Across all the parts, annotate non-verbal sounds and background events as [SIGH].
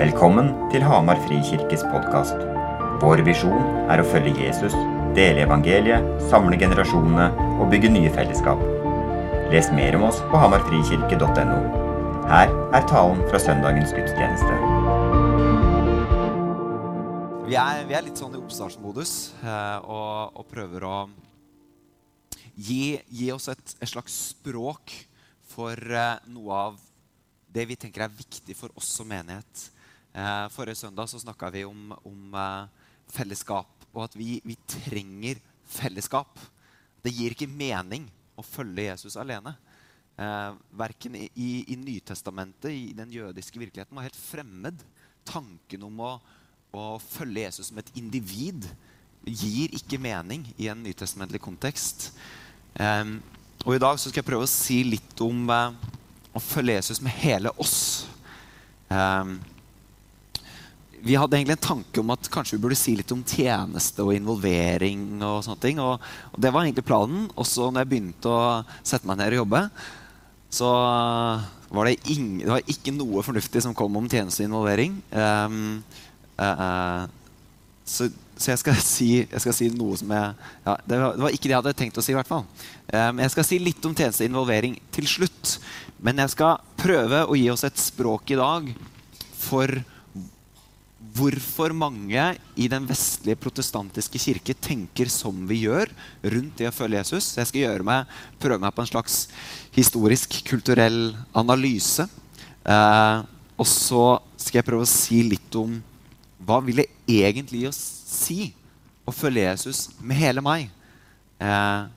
Velkommen til Hamar Frikirkes podkast. Vår visjon er å følge Jesus, dele evangeliet, samle generasjonene og bygge nye fellesskap. Les mer om oss på hamarfrikirke.no. Her er talen fra søndagens gudstjeneste. Vi er, vi er litt sånn i oppstartsmodus eh, og, og prøver å gi, gi oss et, et slags språk for eh, noe av det vi tenker er viktig for oss som menighet. Eh, forrige søndag så snakka vi om, om eh, fellesskap, og at vi, vi, trenger fellesskap. Det gir ikke mening å følge Jesus alene. Eh, verken i, i, Nytestamentet, i den jødiske virkeligheten, var helt fremmed. Tanken om å, å følge Jesus som et individ gir ikke mening i en nytestamentlig kontekst. Eh, og I dag så skal jeg prøve å si litt om eh, å følge Jesus med hele oss. Um, vi hadde egentlig en tanke om at kanskje vi burde si litt om tjeneste og involvering. Og sånne ting, og, og det var egentlig planen. Også når jeg begynte å sette meg ned og jobbe, så var det, ing, det var ikke noe fornuftig som kom om tjeneste og involvering. Um, uh, så, så jeg, skal [LAUGHS] si, jeg, skal si, noe som jeg ja, det, var, det, var, ikke det jeg hadde tenkt å si. i hvert fall. Um, jeg skal si litt om tjeneste og involvering til slutt. Men jeg skal prøve å gi oss et språk i dag for hvorfor mange i den vestlige protestantiske kirke tenker som vi gjør rundt det å følge Jesus. Jeg skal meg, prøve meg på en slags historisk, kulturell analyse. Eh, og så skal jeg prøve å si litt om hva vil det egentlig å si å følge Jesus med hele meg. Eh,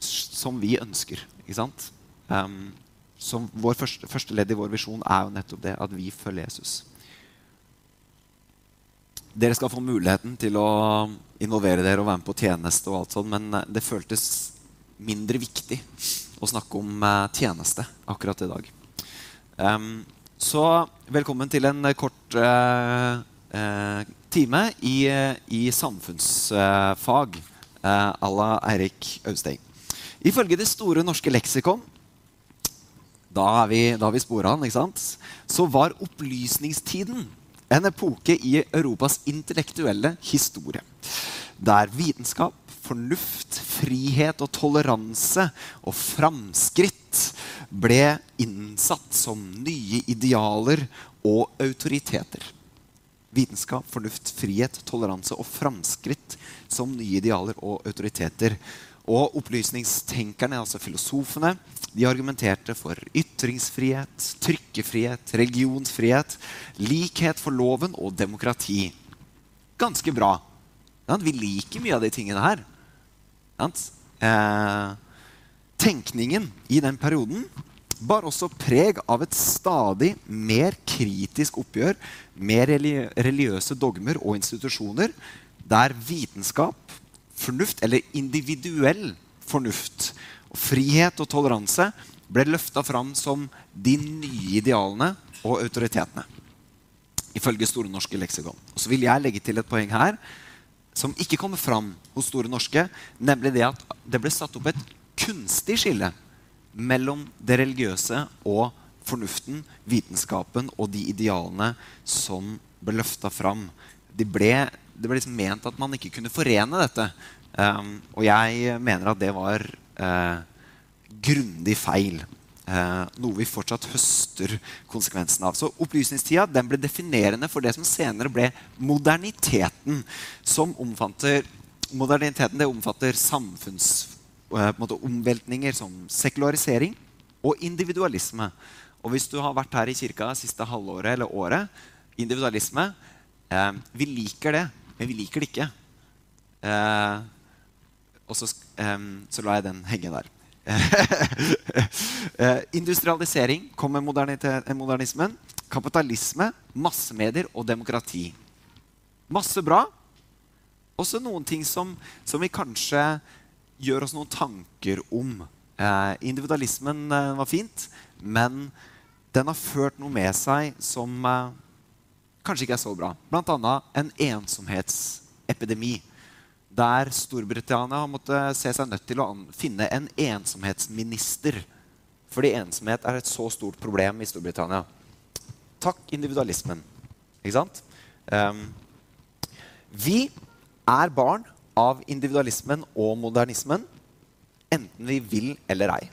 som vi ønsker. Ikke sant? Um, som vår første, første ledd i vår visjon er jo nettopp det at vi følger Jesus. Dere skal få muligheten til å involvere dere og være med på tjeneste. og alt sånt, Men eh, det føltes mindre viktig å snakke om eh, tjeneste akkurat i dag. Um, så velkommen til en kort uh, uh, time i, i samfunnsfag uh, à la Eirik Austeng. Ifølge Det store norske leksikon da har vi, da vi spora han, ikke sant? så var opplysningstiden en epoke i Europas intellektuelle historie. Der vitenskap, fornuft, frihet og toleranse og framskritt ble innsatt som nye idealer og autoriteter. Vitenskap, fornuft, frihet, toleranse og framskritt som nye idealer og autoriteter. Og opplysningstenkerne, altså filosofene, de argumenterte for ytringsfrihet, trykkefrihet, religionsfrihet, likhet for loven og demokrati. Ganske bra. Vi liker mye av de tingene her. Eh, tenkningen i den perioden bar også preg av et stadig mer kritisk oppgjør med religiøse dogmer og institusjoner, der vitenskap, fornuft, eller individuell fornuft, frihet og toleranse ble løfta fram som de nye idealene og autoritetene. Ifølge Store norske leksikon. Og så vil jeg legge til et poeng her som ikke kommer fram hos Store norske, nemlig det at det ble satt opp et kunstig skille mellom det religiøse og fornuften, vitenskapen og de idealene som ble løfta fram. De ble, det ble liksom ment at man ikke kunne forene dette. Um, og jeg mener at det var uh, grundig feil. Eh, noe vi fortsatt høster konsekvensen av. Så Opplysningstida den ble definerende for det som senere ble moderniteten. Som omfatter, moderniteten det omfatter samfunnsomveltninger eh, som sekularisering og individualisme. Og hvis du har vært her i kirka siste halvåret eller året Individualisme Vi liker det, men vi liker det ikke. Uh, og så, um, så la jeg den henge der. uh, [LAUGHS] industrialisering kom med modernismen. Kapitalisme, massemedier og demokrati. Masse bra. Også noen ting som, som vi kanskje gjør oss noen tanker om. Eh, individualismen eh, var fint, men den har ført noe med seg som eh, kanskje ikke er så bra. Annet en ensomhetsepidemi der Storbritannia har måttet se seg nødt til å finne en ensomhetsminister. Fordi ensomhet er et så stort problem i Storbritannia. takk individualismen. Ikke sant? Um, vi er barn av individualismen og modernismen, enten vi vil eller ei.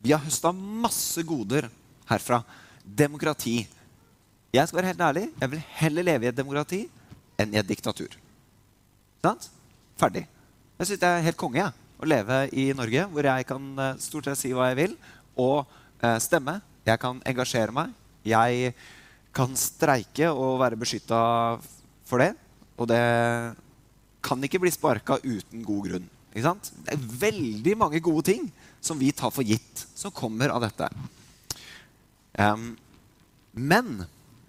Vi har høsta masse goder herfra. Demokrati. Jeg skal være helt ærlig, jeg vil heller leve i et demokrati enn i et diktatur. Sant? Ferdig. Jeg syns det er helt konge ja, å leve i Norge, hvor jeg kan eh, stort sett si hva jeg vil, og eh, stemme. Jeg kan engasjere meg. Jeg kan streike og være beskytta for det. Og det kan ikke bli sparka uten god grunn. Ikke sant? Det er veldig mange gode ting som vi tar for gitt, som kommer av dette. Um, men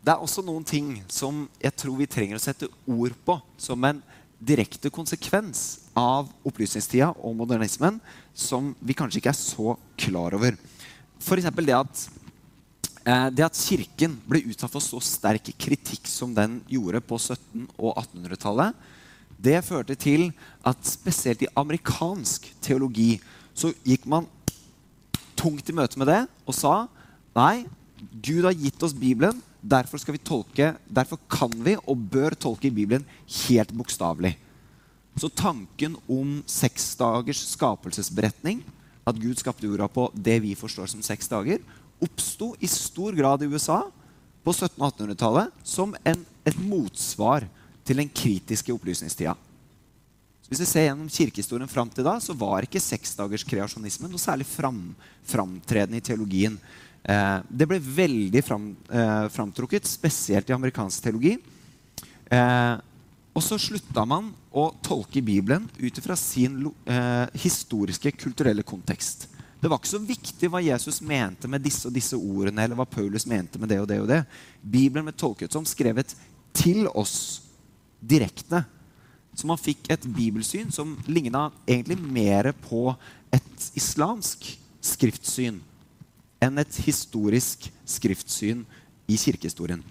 det er også noen ting som jeg tror vi trenger å sette ord på som en direkte konsekvens av opplysningstida og modernismen som vi kanskje ikke er så klar over. F.eks. det at eh, det at Kirken ble utsatt for så sterk kritikk som den gjorde på 1700- og 1800-tallet, det førte til at spesielt i amerikansk teologi så gikk man tungt i møte med det og sa nei, Gud har gitt oss Bibelen. Derfor skal vi tolke, derfor kan vi og bør tolke Bibelen helt bokstavelig. Så tanken om seks dagers skapelsesberetning, at Gud skapte jorda på det vi forstår som seks dager, oppsto i stor grad i USA på 1700- og 1800-tallet som en, et motsvar til den kritiske opplysningstida. Hvis vi ser gjennom kirkehistorien fram til da, så var ikke seksdagers kreasjonisme noe særlig fram, framtredende i teologien. Eh, det ble veldig fram, eh, framtrukket, spesielt i amerikansk teologi. Eh, og så slutta man å tolke Bibelen ut fra sin historiske, kulturelle kontekst. Det var ikke så viktig hva Jesus mente med disse og disse ordene, eller hva Paulus mente med det og det og det. Bibelen ble tolket som skrevet til oss direkte. Så man fikk et bibelsyn som ligna egentlig mer på et islamsk skriftsyn enn et historisk skriftsyn i kirkehistorien.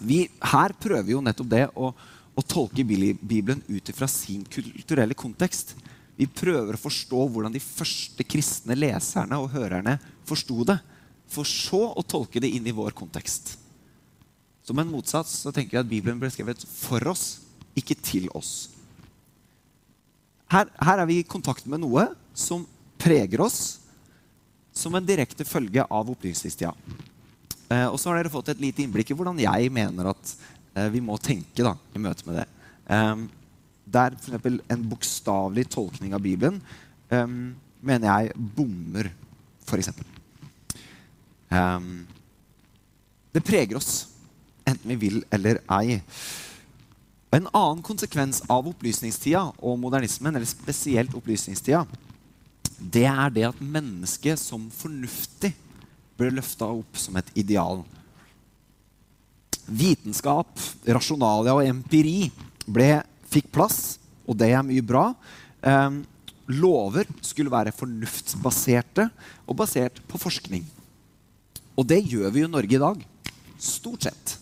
Vi, her prøver jo nettopp det å, å tolke Bibelen ut fra sin kulturelle kontekst. Vi prøver å forstå hvordan de første kristne leserne og hørerne forsto det. For så å tolke det inn i vår kontekst. Som en motsats så tenker jeg at Bibelen ble skrevet for oss, ikke til oss. Her, her, er vi i kontakt med noe som preger oss som en direkte følge av opplysningstida. Eh, og så har dere fått et lite innblikk i hvordan jeg mener at eh, vi må tenke da, i møte med det. Eh, der f.eks. en bokstavelig tolkning av Bibelen eh, mener jeg bommer, f.eks. Um, det preger oss, enten vi vil eller ei. En annen konsekvens av opplysningstida og modernismen, eller spesielt opplysningstida, det er det at mennesket som fornuftig ble løfta opp som et ideal. Vitenskap, rasjonalia og empiri ble, fikk plass, og det er mye bra. Eh, lover skulle være fornuftsbaserte og basert på forskning. Og det gjør vi jo i Norge i dag. Stort sett.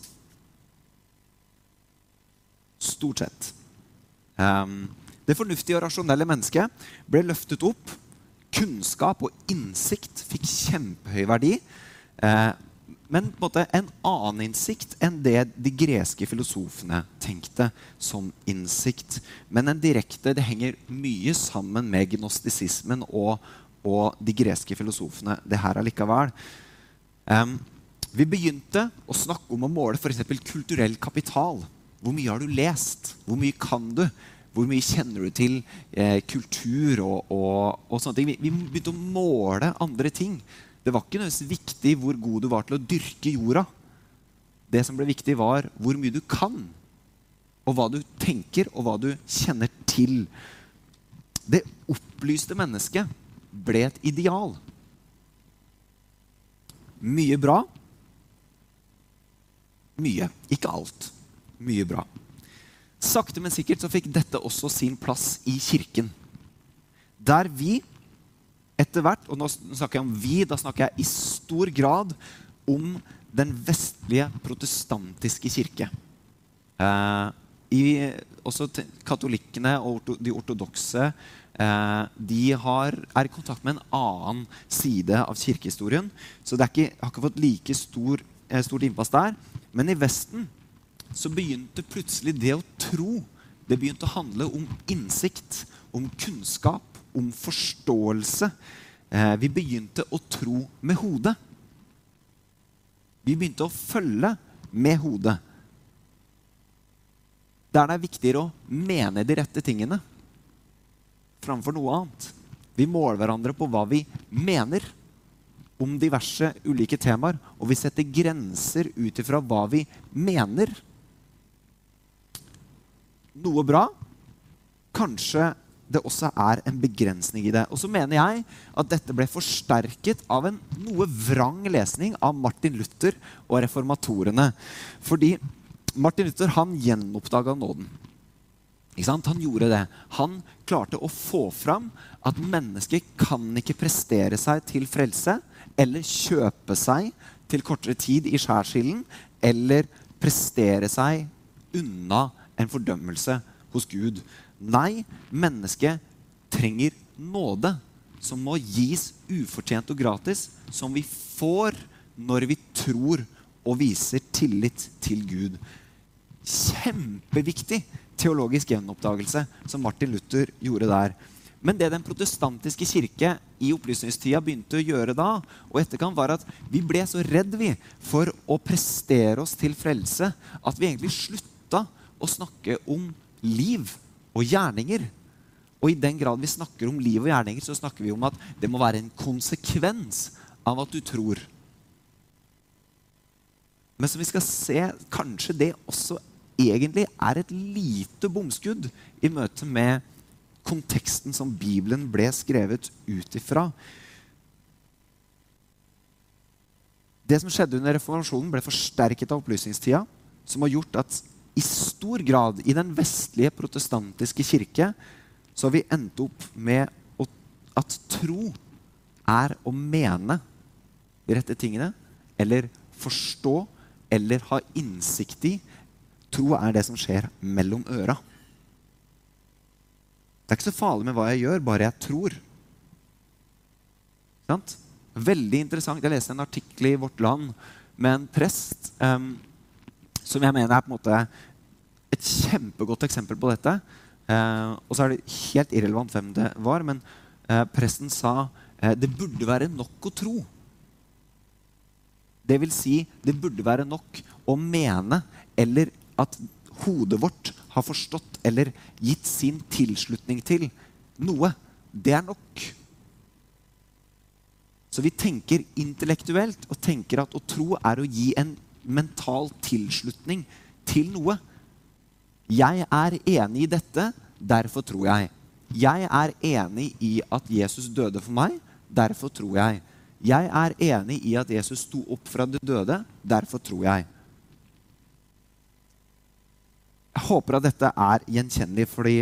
Stort sett. Um, det fornuftige og rasjonelle mennesket ble løftet opp. Kunnskap og innsikt fikk kjempehøy verdi. Eh, men på en, måte en annen innsikt enn det de greske filosofene tenkte som innsikt. Men en direkte, det henger mye sammen med gnostisismen og, og de greske filosofene. det her allikevel. Eh, vi begynte å snakke om å måle f.eks. kulturell kapital. Hvor mye har du lest? Hvor mye kan du? Hvor mye kjenner du til eh, kultur og, og, og, sånne ting? Vi, vi, begynte å måle andre ting. Det var ikke nødvendigvis viktig hvor god du var til å dyrke jorda. Det som ble viktig, var hvor mye du kan. Og hva du tenker, og hva du kjenner til. Det opplyste mennesket ble et ideal. Mye bra. Mye. Ikke alt mye bra. Sakte, men sikkert så fikk dette også sin plass i kirken. Der vi etter hvert Og nå snakker jeg om vi, da snakker jeg i stor grad om den vestlige protestantiske kirke. Eh, i, også katolikkene og de ortodokse eh, de har, er i kontakt med en annen side av kirkehistorien. Så det ikke, har ikke fått like stor eh, stort innpass der. Men i Vesten så begynte plutselig det å tro det begynte å handle om innsikt, om kunnskap, om forståelse. Eh, vi begynte å tro med hodet. Vi begynte å følge med hodet. Der det er viktigere å mene de rette tingene framfor noe annet. Vi måler hverandre på hva vi mener om diverse ulike temaer, og vi setter grenser ut ifra hva vi mener noe bra. Kanskje det også er en begrensning i det. Og så mener jeg at dette ble forsterket av en noe vrang lesning av Martin Luther og reformatorene. Fordi Martin Luther han gjenoppdaga nåden. Han gjorde det. Han klarte å få fram at mennesker kan ikke prestere seg til frelse eller kjøpe seg til kortere tid i skjærsilden eller prestere seg unna en fordømmelse hos Gud. Nei, mennesket trenger nåde som må gis ufortjent og gratis, som vi får når vi tror og viser tillit til Gud. Kjempeviktig teologisk gjenoppdagelse som Martin Luther gjorde der. Men det den protestantiske kirke i opplysningstida begynte å gjøre da, og etterkant, var at vi ble så redd vi for å prestere oss til frelse at vi egentlig slutta å snakke om liv og gjerninger. Og i den grad vi snakker om liv og gjerninger, så snakker vi om at det må være en konsekvens av at du tror. Men som vi skal se, kanskje det også egentlig er et lite bomskudd i møte med konteksten som Bibelen ble skrevet ut ifra. Det som skjedde under reformasjonen, ble forsterket av opplysningstida, som har gjort at i stor grad i den vestlige protestantiske kirke så har vi endt opp med at tro er å mene de rette tingene, eller forstå eller ha innsikt i. Tro er det som skjer mellom øra. Det er ikke så farlig med hva jeg gjør, bare jeg tror. Sant? Veldig interessant. Jeg leste en artikkel i Vårt Land med en prest um, som jeg mener er på en måte et kjempegodt eksempel på dette. Eh, og så er det helt irrelevant hvem det var, men eh, presten sa eh, det burde være nok å tro. Det vil si, det burde være nok å mene, eller at hodet vårt har forstått eller gitt sin tilslutning til noe. Det er nok. Så vi tenker intellektuelt og tenker at å tro er å gi en mental tilslutning til noe. Jeg er enig i dette, derfor tror jeg. Jeg er enig i at Jesus døde for meg, derfor tror jeg. Jeg er enig i at Jesus sto opp fra de døde, derfor tror jeg. Jeg håper at dette er gjenkjennelig, fordi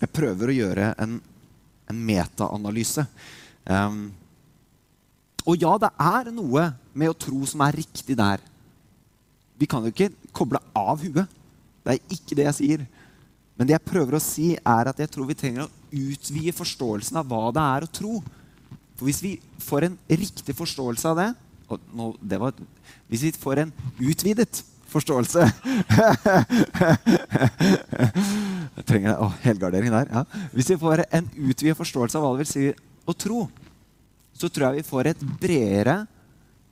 jeg prøver å gjøre en, en metaanalyse. Um, og ja, det er noe med å tro som er riktig der. Vi kan jo ikke koble av huet. Det er ikke det jeg sier. Men det jeg prøver å si, er at jeg tror vi trenger å utvide forståelsen av hva det er å tro. For hvis vi får en riktig forståelse av det, nå, det var, Hvis vi får en utvidet forståelse [LAUGHS] Jeg trenger å, helgardering der. Ja. Hvis vi får en utvidet forståelse av hva det vil si å tro, så tror jeg vi får et bredere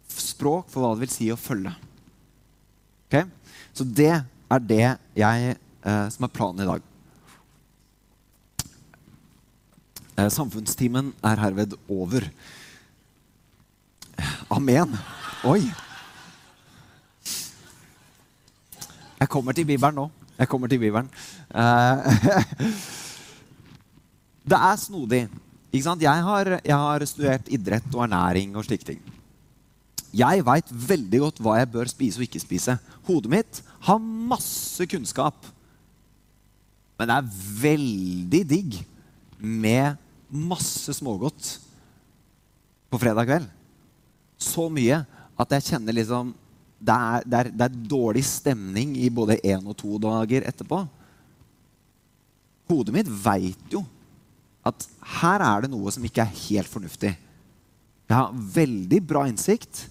språk for hva det vil si å følge. Okay? Så det er det jeg, eh, som er planen i dag. Eh, samfunnstimen er herved over. Amen. Oi. Jeg kommer til Bibelen nå. Jeg kommer til Bibelen. Eh, [LAUGHS] det er snodig. Jeg har, jeg har studert idrett og ernæring og slike ting. Jeg veit veldig godt hva jeg bør spise og ikke spise. Hodet mitt har masse kunnskap. Men det er veldig digg med masse smågodt på fredag kveld. Så mye at jeg kjenner liksom det er, det, er, det er, dårlig stemning i både én og to dager etterpå. Hodet mitt veit jo at her er det noe som ikke er helt fornuftig. Jeg har veldig bra innsikt,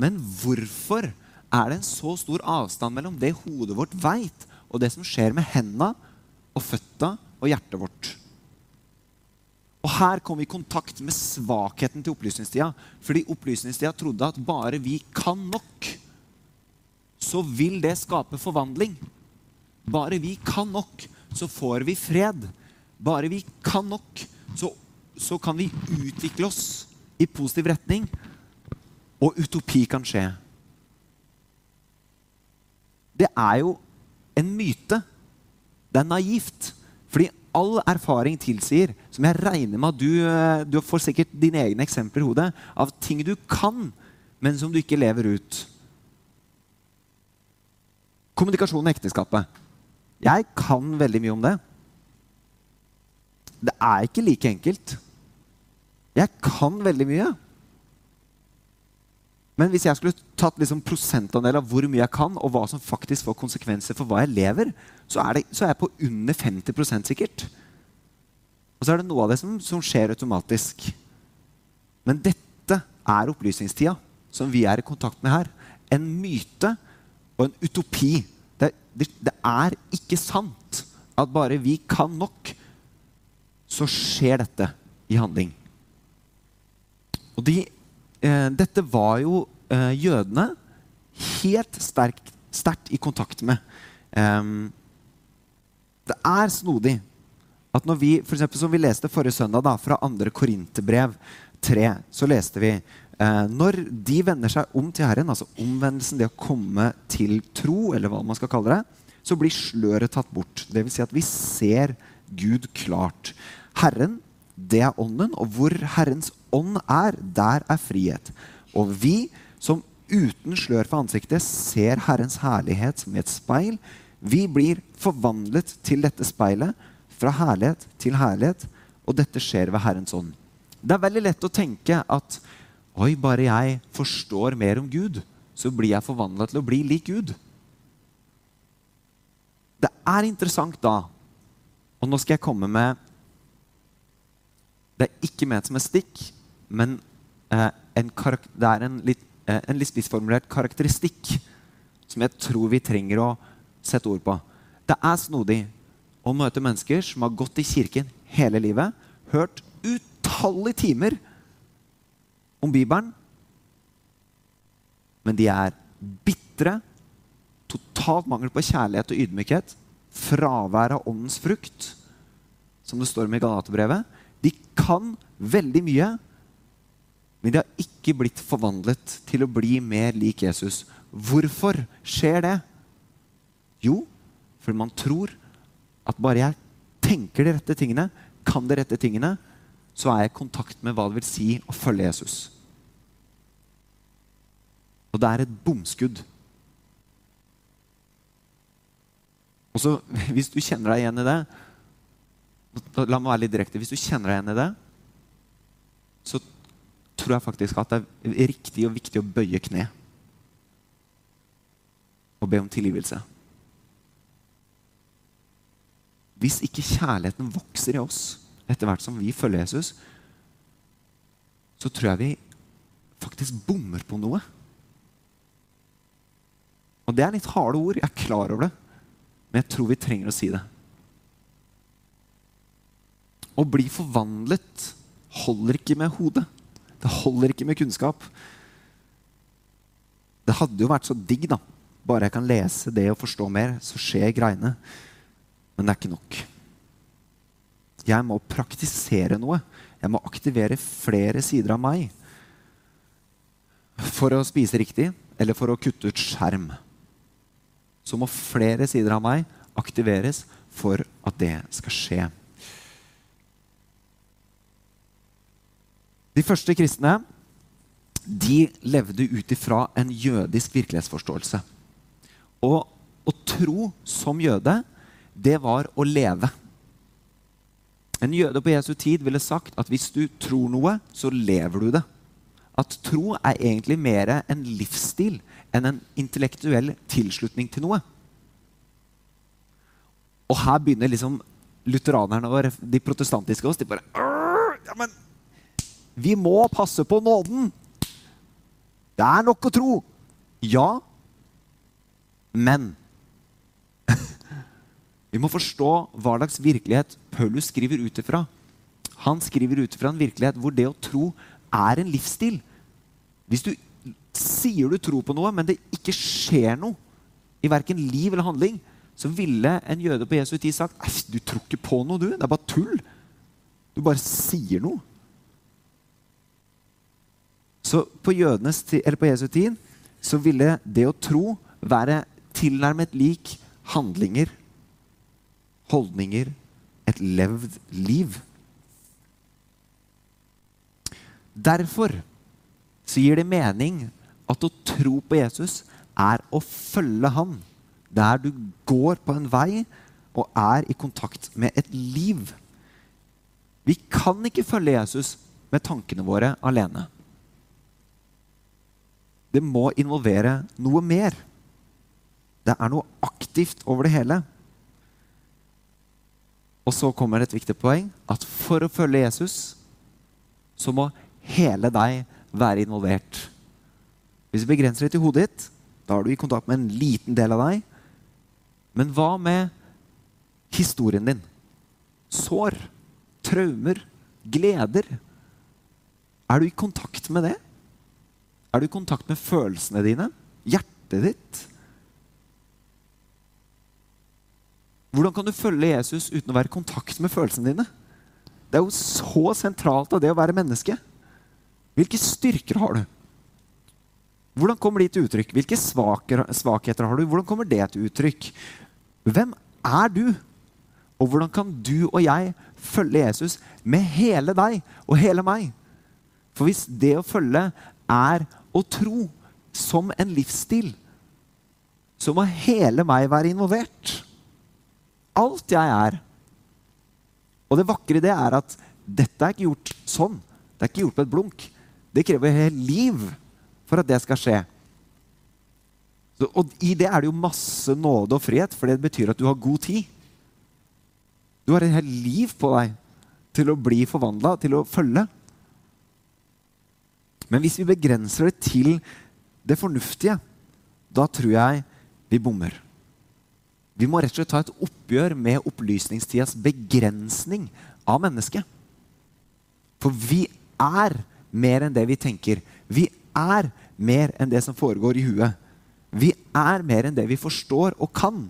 Men hvorfor er det en så stor avstand mellom det hodet vårt veit, og det som skjer med henda og føtta og hjertet vårt? Og Her kom vi i kontakt med svakheten til opplysningstida. Fordi opplysningstida trodde at bare vi kan nok, så vil det skape forvandling. Bare vi kan nok, så får vi fred. Bare vi kan nok, så, så kan vi utvikle oss i positiv retning. Og utopi kan skje. Det er jo en myte. Det er naivt. Fordi all erfaring tilsier, som jeg regner med at du, eh, du får sikkert dine egne eksempler i hodet, av ting du kan, men som du ikke lever ut. Kommunikasjon i ekteskapet. Jeg kan veldig mye om det. Det er ikke like enkelt. Jeg kan veldig mye. Men hvis jeg skulle tatt liksom prosentandel av hvor mye jeg kan, og hva som faktisk får konsekvenser for hva jeg lever, så er, det, så er jeg på under 50% sikkert. Og så er det noe av det som, som skjer automatisk. Men dette er opplysningstida som vi er i kontakt med her. En myte og en utopi. Det, det, det er ikke sant at bare vi kan nok, så skjer dette i handling. Og de dette var jo eh, jødene helt sterkt i kontakt med. Det er snodig at når vi, for eksempel, som vi leste forrige søndag, da, fra 2. Korinterbrev 3, så leste vi eh, når de vender seg om til Herren, altså omvendelsen, det å komme til tro, eller hva man skal kalle det, så blir sløret tatt bort. Vil si at vi ser Gud klart. Herren, det er ånden, og hvor Herrens ånd er, der er frihet. Og vi som uten slør for ansiktet ser Herrens herlighet i et speil, vi blir forvandlet til dette speilet, fra herlighet til herlighet, og dette skjer ved Herrens ånd. Det er veldig lett å tenke at oi, bare jeg forstår mer om Gud, så blir jeg forvandla til å bli lik Gud. Det er interessant da, og nå skal jeg komme med Det er ikke ment som et stikk, men eh, det er en litt, eh, en litt spissformulert karakteristikk som jeg tror vi trenger å sette ord på. Det er snodig å møte mennesker som har gått i kirken hele livet, hørt utallige timer om Bibelen, men de er bitre, totalt mangel på kjærlighet og ydmykhet, fravær av åndens frukt, som det står om i Galaterbrevet. De kan veldig mye, men de har ikke blitt forvandlet til å bli mer lik Jesus. Hvorfor skjer det? Jo, fordi man tror at bare jeg tenker de rette tingene, kan de rette tingene, så er jeg i kontakt med hva det vil si å følge Jesus. Og det er et bomskudd. Og så, Hvis du kjenner deg igjen i det La meg være litt direkte. Hvis du kjenner deg igjen i det, så tror jeg faktisk at det er riktig og viktig å bøye kne og be om tilgivelse. Hvis ikke kjærligheten vokser i oss etter hvert som vi følger Jesus, så tror jeg vi faktisk bommer på noe. Og det er litt harde ord. Jeg er klar over det. Men jeg tror vi trenger å si det. Å bli forvandlet holder ikke med hodet. Det holder ikke med kunnskap. Det hadde jo vært så digg, da. Bare jeg kan lese det og forstå mer, så skjer greiene. Men det er ikke nok. Jeg må praktisere noe. Jeg må aktivere flere sider av meg. For å spise riktig eller for å kutte ut skjerm. Så må flere sider av meg aktiveres for at det skal skje. De første kristne de levde ut ifra en jødisk virkelighetsforståelse. Og å tro som jøde, det var å leve. En jøde på Jesu tid ville sagt at hvis du tror noe, så lever du det. At tro er egentlig mer en livsstil enn en intellektuell tilslutning til noe. Og her begynner liksom lutheranerne og de protestantiske oss. De bare ja, men vi må passe på nåden. Det er nok å tro. Ja, men [LAUGHS] Vi må forstå hva slags virkelighet Paulus skriver ut ifra. Han skriver ut ifra en virkelighet hvor det å tro er en livsstil. Hvis du sier du tror på noe, men det ikke skjer noe i verken liv eller handling, så ville en jøde på Jesu tid sagt du tror ikke på noe, du. Det er bare tull. Du bare sier noe. Så på, jødenes, på Jesu tid så ville det å tro være tilnærmet lik handlinger, holdninger, et levd liv. Derfor så gir det mening at å tro på Jesus er å følge ham der du går på en vei og er i kontakt med et liv. Vi kan ikke følge Jesus med tankene våre alene. Det må involvere noe mer. Det er noe aktivt over det hele. Og så kommer et viktig poeng at for å følge Jesus så må hele deg være involvert. Hvis vi begrenser det til hodet ditt, da er du i kontakt med en liten del av deg. Men hva med historien din? Sår, traumer, gleder. Er du i kontakt med det? Er du i kontakt med følelsene dine? Hjertet ditt? Hvordan kan du følge Jesus uten å være i kontakt med følelsene dine? Det er jo så sentralt av det å være menneske. Hvilke styrker har du? Hvordan kommer de til uttrykk? Hvilke svakheter har du? Hvordan kommer det til uttrykk? Hvem er du? Og hvordan kan du og jeg følge Jesus med hele deg og hele meg? For hvis det å følge er å tro som en livsstil, så må hele meg være involvert. Alt jeg er. Og det vakre det er at dette er ikke gjort sånn. Det er ikke gjort på et blunk. Det krever hele liv for at det skal skje. Så, og i det er det jo masse nåde og frihet, for det betyr at du har god tid. Du har et helt liv på deg til å bli forvandla, til å følge. Men hvis vi begrenser det til det fornuftige, da tror jeg vi bommer. Vi må rett og slett ta et oppgjør med opplysningstidas begrensning av mennesket. For vi er mer enn det vi tenker. Vi er mer enn det som foregår i huet. Vi er mer enn det vi forstår og kan.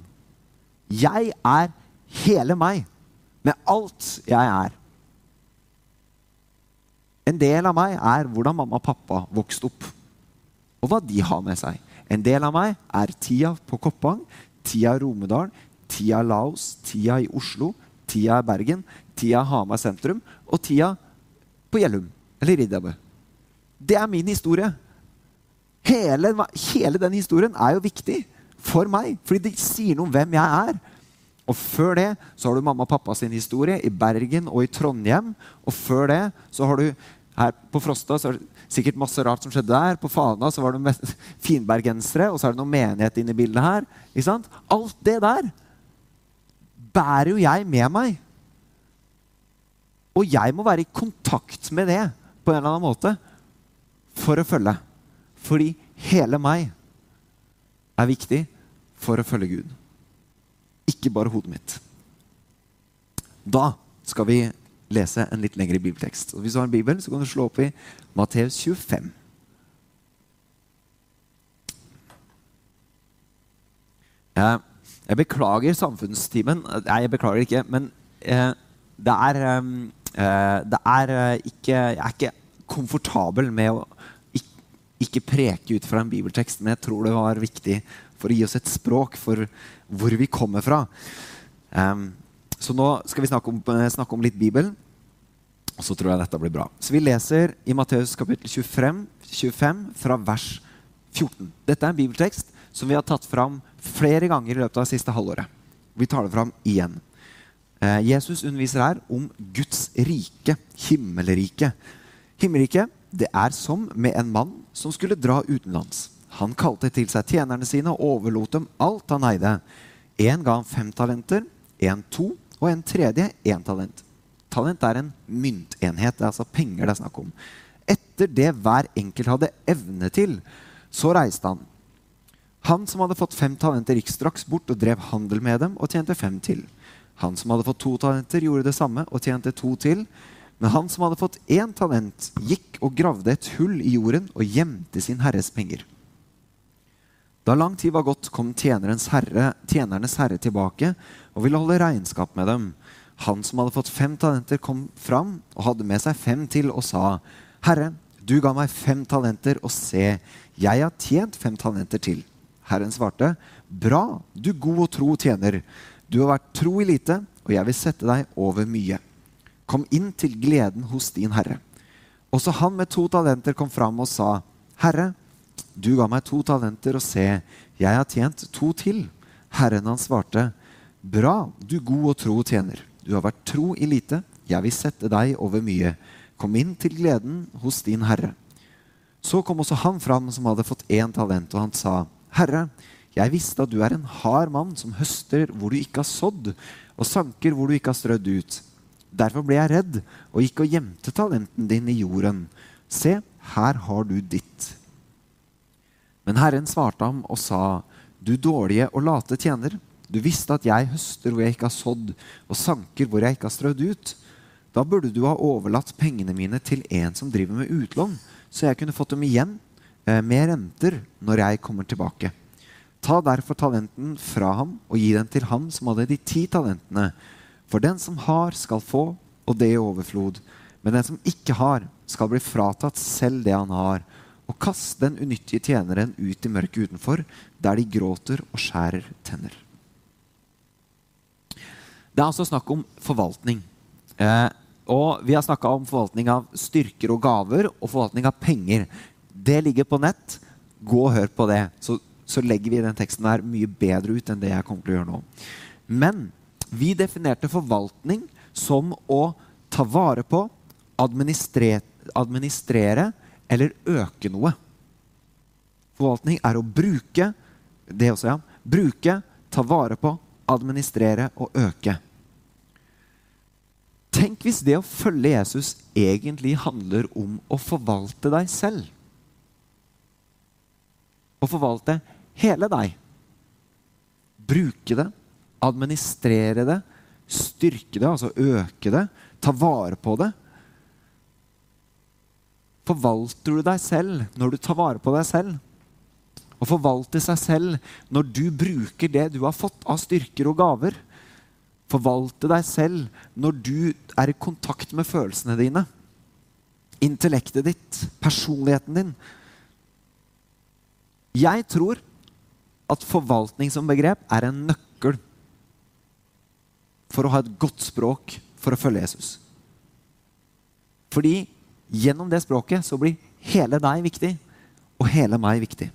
Jeg er hele meg, med alt jeg er. En del av meg er hvordan mamma og pappa vokste opp, og hva de har med seg. En del av meg er tida på Koppang, tida i Romedal, tida i Laos, tida i Oslo, tida i Bergen, tida i Hamar sentrum og tida på Gjellum eller Riddabø. Det er min historie. Hele, hele den historien er jo viktig for meg, fordi det sier noe om hvem jeg er. Og før det så har du mamma og pappa sin historie i Bergen og i Trondheim. Og før det så har du her på Frosta så er det sikkert masse rart som skjedde der. På Fana så var det [LAUGHS] finbergensere, og så er det noe menighet inne i bildet her. Ikke sant? Alt det der bærer jo jeg med meg. Og jeg må være i kontakt med det på en eller annen måte for å følge. Fordi hele meg er viktig for å følge Gud. Ikke bare hodet mitt. Da skal vi lese en litt lengre bibeltekst. Og hvis du har en bibel, så kan du slå opp i Matteus 25. Jeg, jeg beklager samfunnstimen. Nei, jeg beklager ikke. Men eh, det er, eh, det er eh, ikke Jeg er ikke komfortabel med å ikke preke ut fra en bibeltekst, men jeg tror det var viktig for å gi oss et språk for hvor vi kommer fra. Um, så nå skal vi snakke om, eh, snakke om, litt Bibelen, og så tror jeg dette blir bra. Så vi leser i Matteus kapittel 25, 25 fra vers 14. Dette er en bibeltekst som vi har tatt fram flere ganger i løpet av det siste halvåret. Vi tar det fram igjen. Eh, Jesus underviser her om Guds rike, himmelriket. Himmelriket det er som med en mann som skulle dra utenlands. Han kalte til seg tjenerne sine og overlot dem alt han eide. Én ga han fem talenter, én to, og en tredje én talent. Talent er en myntenhet. Det er altså penger det er snakk om. Etter det hver enkelt hadde evne til. Så reiste han. Han som hadde fått fem talenter, gikk straks bort og drev handel med dem og tjente fem til. Han som hadde fått to talenter, gjorde det samme og tjente to til. Men han som hadde fått én talent, gikk og gravde et hull i jorden og gjemte sin herres penger. Da lang tid var gått, kom herre, tjenernes herre tilbake og ville holde regnskap med dem. Han som hadde fått fem talenter, kom fram og hadde med seg fem til og sa, Herre, du ga meg fem talenter, og se, jeg har tjent fem talenter til. Herren svarte, Bra, du god og tro tjener. Du har vært tro i lite, og jeg vil sette deg over mye. Kom inn til gleden hos din herre. Også han med to talenter kom fram og sa, Herre, du ga meg to talenter, og se, jeg har tjent to til. Herren hans svarte, Bra, du god og tro tjener. Du har vært tro i lite, jeg vil sette deg over mye. Kom inn til gleden hos din herre. Så kom også han fram som hadde fått én talent, og han sa, Herre, jeg visste at du er en hard mann som høster hvor du ikke har sådd, og sanker hvor du ikke har strødd ut. Derfor ble jeg redd og gikk og gjemte talenten din i jorden. Se, her har du ditt. Men Herren svarte ham og sa, Du dårlige og late tjener. Du visste at jeg høster hvor jeg ikke har sådd, og sanker hvor jeg ikke har strødd ut. Da burde du ha overlatt pengene mine til en som driver med utlån, så jeg kunne fått dem igjen Eh, med renter når jeg kommer tilbake. Ta derfor talenten fra ham og gi den til han som hadde de ti talentene. For den som har, skal få, og det i overflod. Men den som ikke har, skal bli fratatt selv det han har. Og kast den unyttige tjeneren ut i mørket utenfor, der de gråter og skjærer tenner. Det er altså snakk om forvaltning. Eh, og vi har snakka om forvaltning av styrker og gaver og forvaltning av penger. Det ligger på nett. Gå og hør på det. Så, så legger vi den teksten her mye bedre ut enn det jeg kommer til å gjøre nå. Men vi definerte forvaltning som å ta vare på, administrere, administrere eller øke noe. Forvaltning er å bruke det også, ja. Bruke, ta vare på, administrere og øke. Tenk hvis det å følge Jesus egentlig handler om å forvalte deg selv Å forvalte hele deg. Bruke det, administrere det, styrke det, altså øke det, ta vare på det. Forvalter du deg selv når du tar vare på deg selv? Å forvalte seg selv når du bruker det du har fått av styrker og gaver. Forvalte deg selv når du er i kontakt med følelsene dine. Intellektet ditt, personligheten din. Jeg tror at forvaltning som begrep er en nøkkel for å ha et godt språk for å følge Jesus. Fordi gjennom det språket så blir hele deg viktig, og hele meg viktig.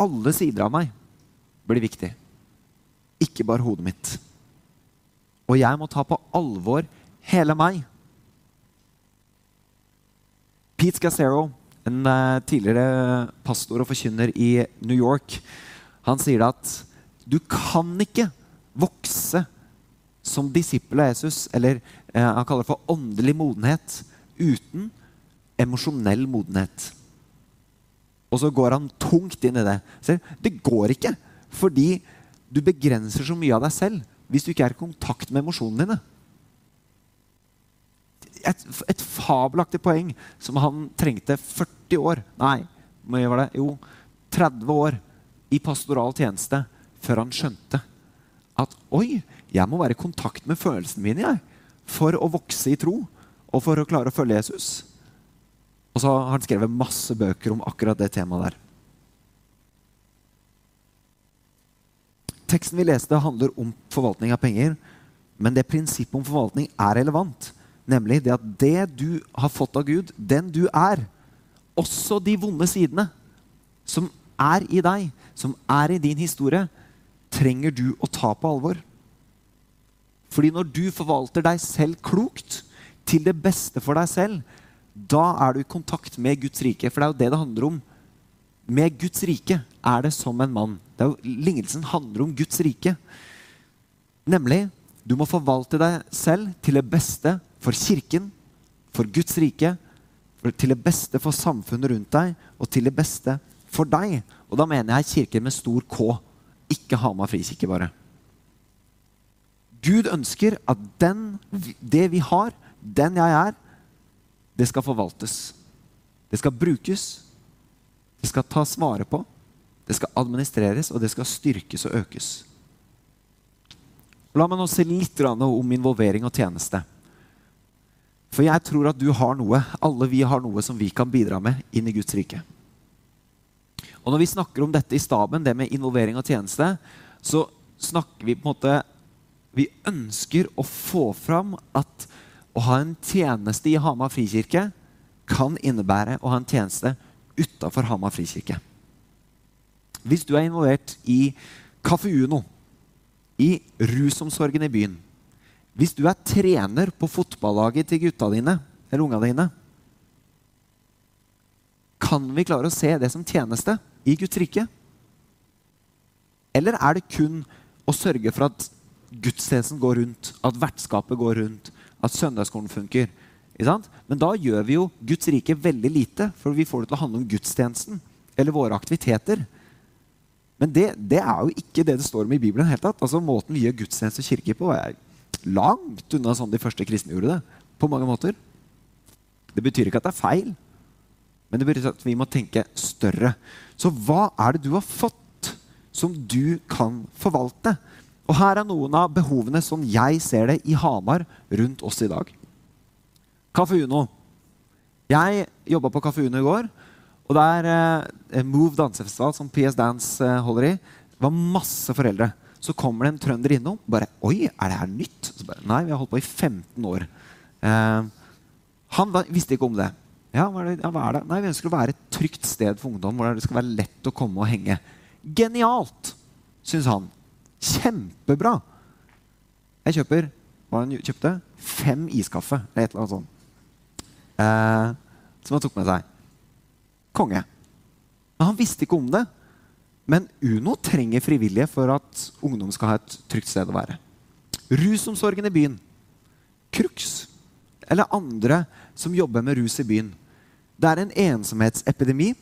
Alle sider av meg blir viktig, ikke bare hodet mitt. Og jeg må ta på alvor hele meg. Pete Scassero en uh, tidligere pastor og forkynner i New York, han sier at du kan ikke vokse som disippel av Jesus, eller uh, han kaller det for åndelig modenhet, uten emosjonell modenhet. Og så går han tungt inn i det. Det går ikke, fordi du begrenser så mye av deg selv hvis du ikke er i kontakt med emosjonene dine et, et, fabelaktig poeng som han trengte 40 år Nei, hvor var det? Jo, 30 år i pastoral tjeneste før han skjønte at oi, jeg må være i kontakt med følelsene mine jeg, for å vokse i tro og for å klare å følge Jesus. Og så har han skrevet masse bøker om akkurat det temaet der. Teksten vi leste, handler om forvaltning av penger. Men det prinsippet om forvaltning er relevant. Nemlig det at det du har fått av Gud, den du er, også de vonde sidene som er i deg, som er i din historie, trenger du å ta på alvor. Fordi når du forvalter deg selv klokt, til det beste for deg selv, da er du i kontakt med Guds rike. For det er jo det det handler om. Med Guds rike er det som en mann. Det er jo, lignelsen handler om Guds rike. Nemlig, du må forvalte deg selv til det beste for Kirken, for Guds rike, For- Til det beste for samfunnet rundt deg, og til det beste for deg. Og da mener jeg kirken med stor K, ikke Hamar frikirke bare. Gud ønsker at den, det vi har, den jeg er, det skal forvaltes. Det skal brukes. Det skal tas vare på. Det skal administreres, og det skal styrkes og økes. La meg nå si litt om involvering og tjeneste. For jeg tror at du har noe, alle vi har noe som vi kan bidra med inn i Guds rike. Og når vi snakker om dette i staben, det med involvering og tjeneste, så snakker vi på en måte Vi ønsker å få fram at å ha en tjeneste i Hamar frikirke kan innebære å ha en tjeneste utafor Hamar frikirke. Hvis du er involvert i Kaffe Uno, i rusomsorgen i byen, hvis du er trener på fotballaget til gutta dine eller unga dine, kan vi klare å se det som tjeneste i Guds rike? Eller er det kun å sørge for at gudstjenesten går rundt, at vertskapet går rundt, at søndagsskolen funker? Men da gjør vi jo Guds rike veldig lite, for vi får det til å handle om gudstjenesten eller våre aktiviteter. Men det, det er jo ikke det det står om i Bibelen. Helt tatt. Altså Måten vi gjør gudstjeneste og kirke på, er langt unna sånn de første kristne gjorde det. På mange måter. Det betyr ikke at det er feil, men det betyr at vi må tenke større. Så hva er det du har fått som du kan forvalte? Og her er noen av behovene som jeg ser det i Hamar rundt oss i dag. Kaffe Uno. Jeg jobba på Kaffe Uno i går. Og det er eh, Move dansefestival som PS Dance eh, holder i. Var masse foreldre. Så kommer det en trønder innom. bare, Oi, er det her nytt? Bare, Nei, vi har holdt på i 15 år. Eh, han da, visste ikke om det. Ja hva, er det, ja, hva er det? Nei, Vi ønsker å være et trygt sted for ungdom hvor det skal være lett å komme og henge. Genialt, syns han. Kjempebra. Jeg kjøper hva han kjøpte? Fem iskaffe eller et eller annet sånt. Eh, som han tok med seg. Konge. Men han visste ikke om det. Men Uno trenger frivillige for at ungdom skal ha et trygt sted å være. Rusomsorgen i byen. Crux. Eller andre som jobber med rus i byen. Det er en ensomhetsepidemi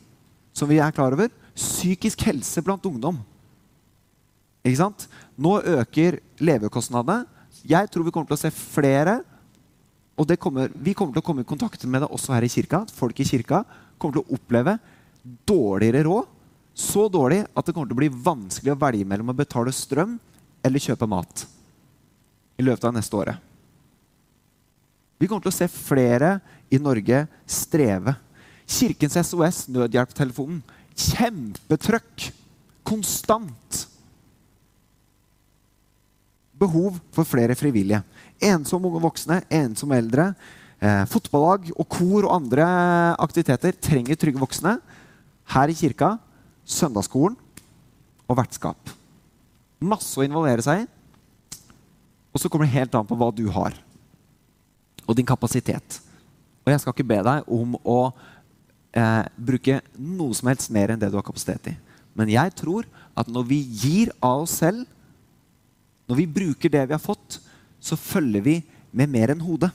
som vi er klar over. Psykisk helse blant ungdom. Ikke sant? Nå øker levekostnadene. Jeg tror vi kommer til å se flere. Og kommer, vi kommer til å komme i kontakt med det også her i kirka. Folk i kirka kommer til å oppleve dårligere råd. Så dårlig at det kommer til å bli vanskelig å velge mellom å betale strøm eller kjøpe mat i løpet av neste året. Vi kommer til å se flere i Norge streve. Kirkens SOS, nødhjelptelefonen, kjempetrøkk. Konstant. Behov for flere frivillige. Ensomme unge voksne, ensomme eldre. Eh, fotballag og kor og andre aktiviteter trenger trygge voksne. Her i kirka søndagsskolen og vertskap. Masse å involvere seg i. Og så kommer det helt an på hva du har, og din kapasitet. Og jeg skal ikke be deg om å eh, bruke noe som helst mer enn det du har kapasitet i. Men jeg tror at når vi gir av oss selv, når vi bruker det vi har fått, så følger vi med mer enn hodet.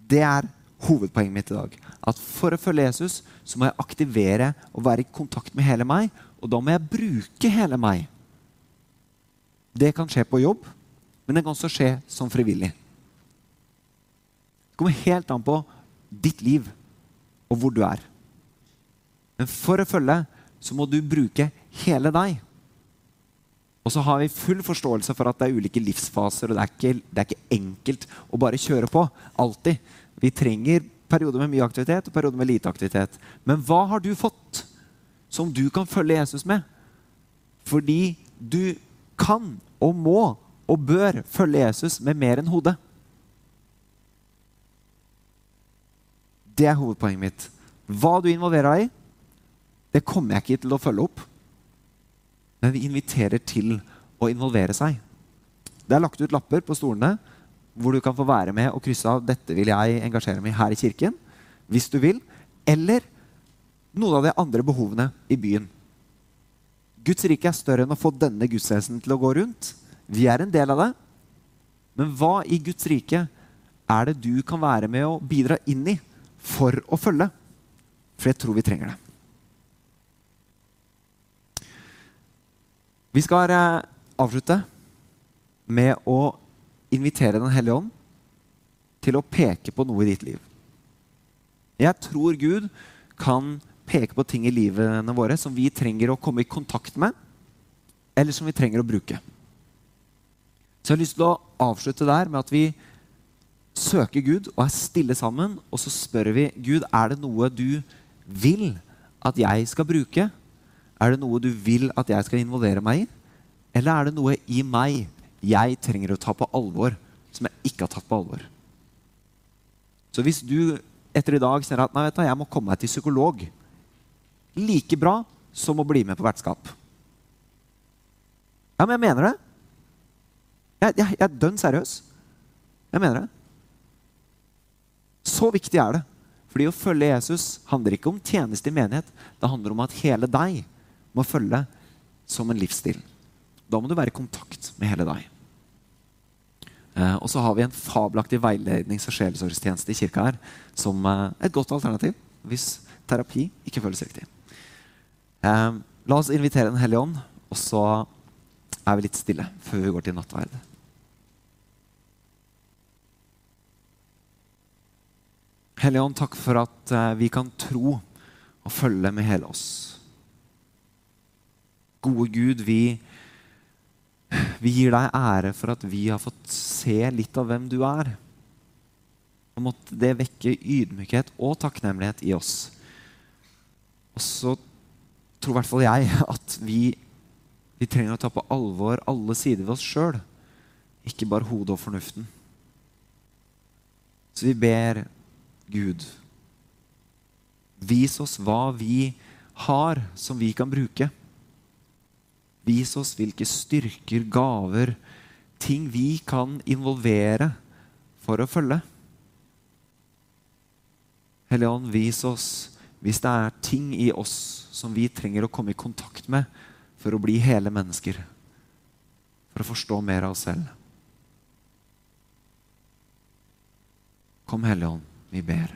Det er hovedpoenget mitt i dag. At for å følge Jesus så må jeg aktivere og være i kontakt med hele meg. Og da må jeg bruke hele meg. Det kan skje på jobb, men det kan også skje som frivillig. Det kommer helt an på ditt liv og hvor du er. Men for å følge så må du bruke hele deg. Og så har vi full forståelse for at det er ulike livsfaser, og det er ikke, det er ikke enkelt å bare kjøre på. Alltid. Vi trenger perioder med mye aktivitet og perioder med lite aktivitet. Men hva har du fått som du kan følge Jesus med? Fordi du kan og må og bør følge Jesus med mer enn hodet. Det er hovedpoenget mitt. Hva du involverer deg i, det kommer jeg ikke til å følge opp. Men vi inviterer til å involvere seg. Det er lagt ut lapper på stolene hvor du kan få være med og krysse av 'dette vil jeg engasjere meg i her i kirken', hvis du vil. Eller noen av de andre behovene i byen. Guds rike er større enn å få denne gudstjenesten til å gå rundt. Vi er en del av det. Men hva i Guds rike er det du kan være med og bidra inn i for å følge. For jeg tror vi trenger det. Vi skal eh, avslutte med å invitere Den hellige ånd til å peke på noe i ditt liv. Jeg tror Gud kan peke på ting i livene våre som vi trenger å komme i kontakt med, eller som vi trenger å bruke. Så jeg har lyst til å avslutte der med at vi søker Gud og er stille sammen, og så spør vi Gud er det noe du vil at jeg skal bruke. Er det noe du vil at jeg skal involvere meg i? Eller er det noe i meg jeg trenger å ta på alvor, som jeg ikke har tatt på alvor? Så hvis du etter i dag ser at nei, du, jeg må komme meg til psykolog, like bra som å bli med på vertskap. Ja, men jeg mener det. Jeg, jeg, jeg er dønn seriøs. Jeg mener det. Så viktig er det. Fordi å følge Jesus handler ikke om tjeneste i menighet. Det handler om at hele deg må følge som en livsstil. Da må du være i kontakt med hele deg. Eh, og så har vi en fabelaktig veilednings- og sjelesorgstjeneste i kirka her som eh, et godt alternativ hvis terapi ikke føles riktig. Eh, la oss invitere Den hellige ånd, og så er vi litt stille før vi går til nattverd. Hellige Ånd, takk for at eh, vi kan tro og følge med hele oss. Gode Gud, vi, vi gir deg ære for at vi har fått se litt av hvem du er. Og måtte det vekke ydmykhet og takknemlighet i oss. Og så tror i hvert fall jeg at vi, vi trenger å ta på alvor alle sider ved oss sjøl, ikke bare hodet og fornuften. Så vi ber Gud, vis oss hva vi har som vi kan bruke. Vis oss hvilke styrker, gaver, ting vi kan involvere for å følge. Hellige Ånd, vis oss hvis det er ting i oss som vi trenger å komme i kontakt med for å bli hele mennesker. For å forstå mer av oss selv. Kom, Hellige Ånd, vi ber.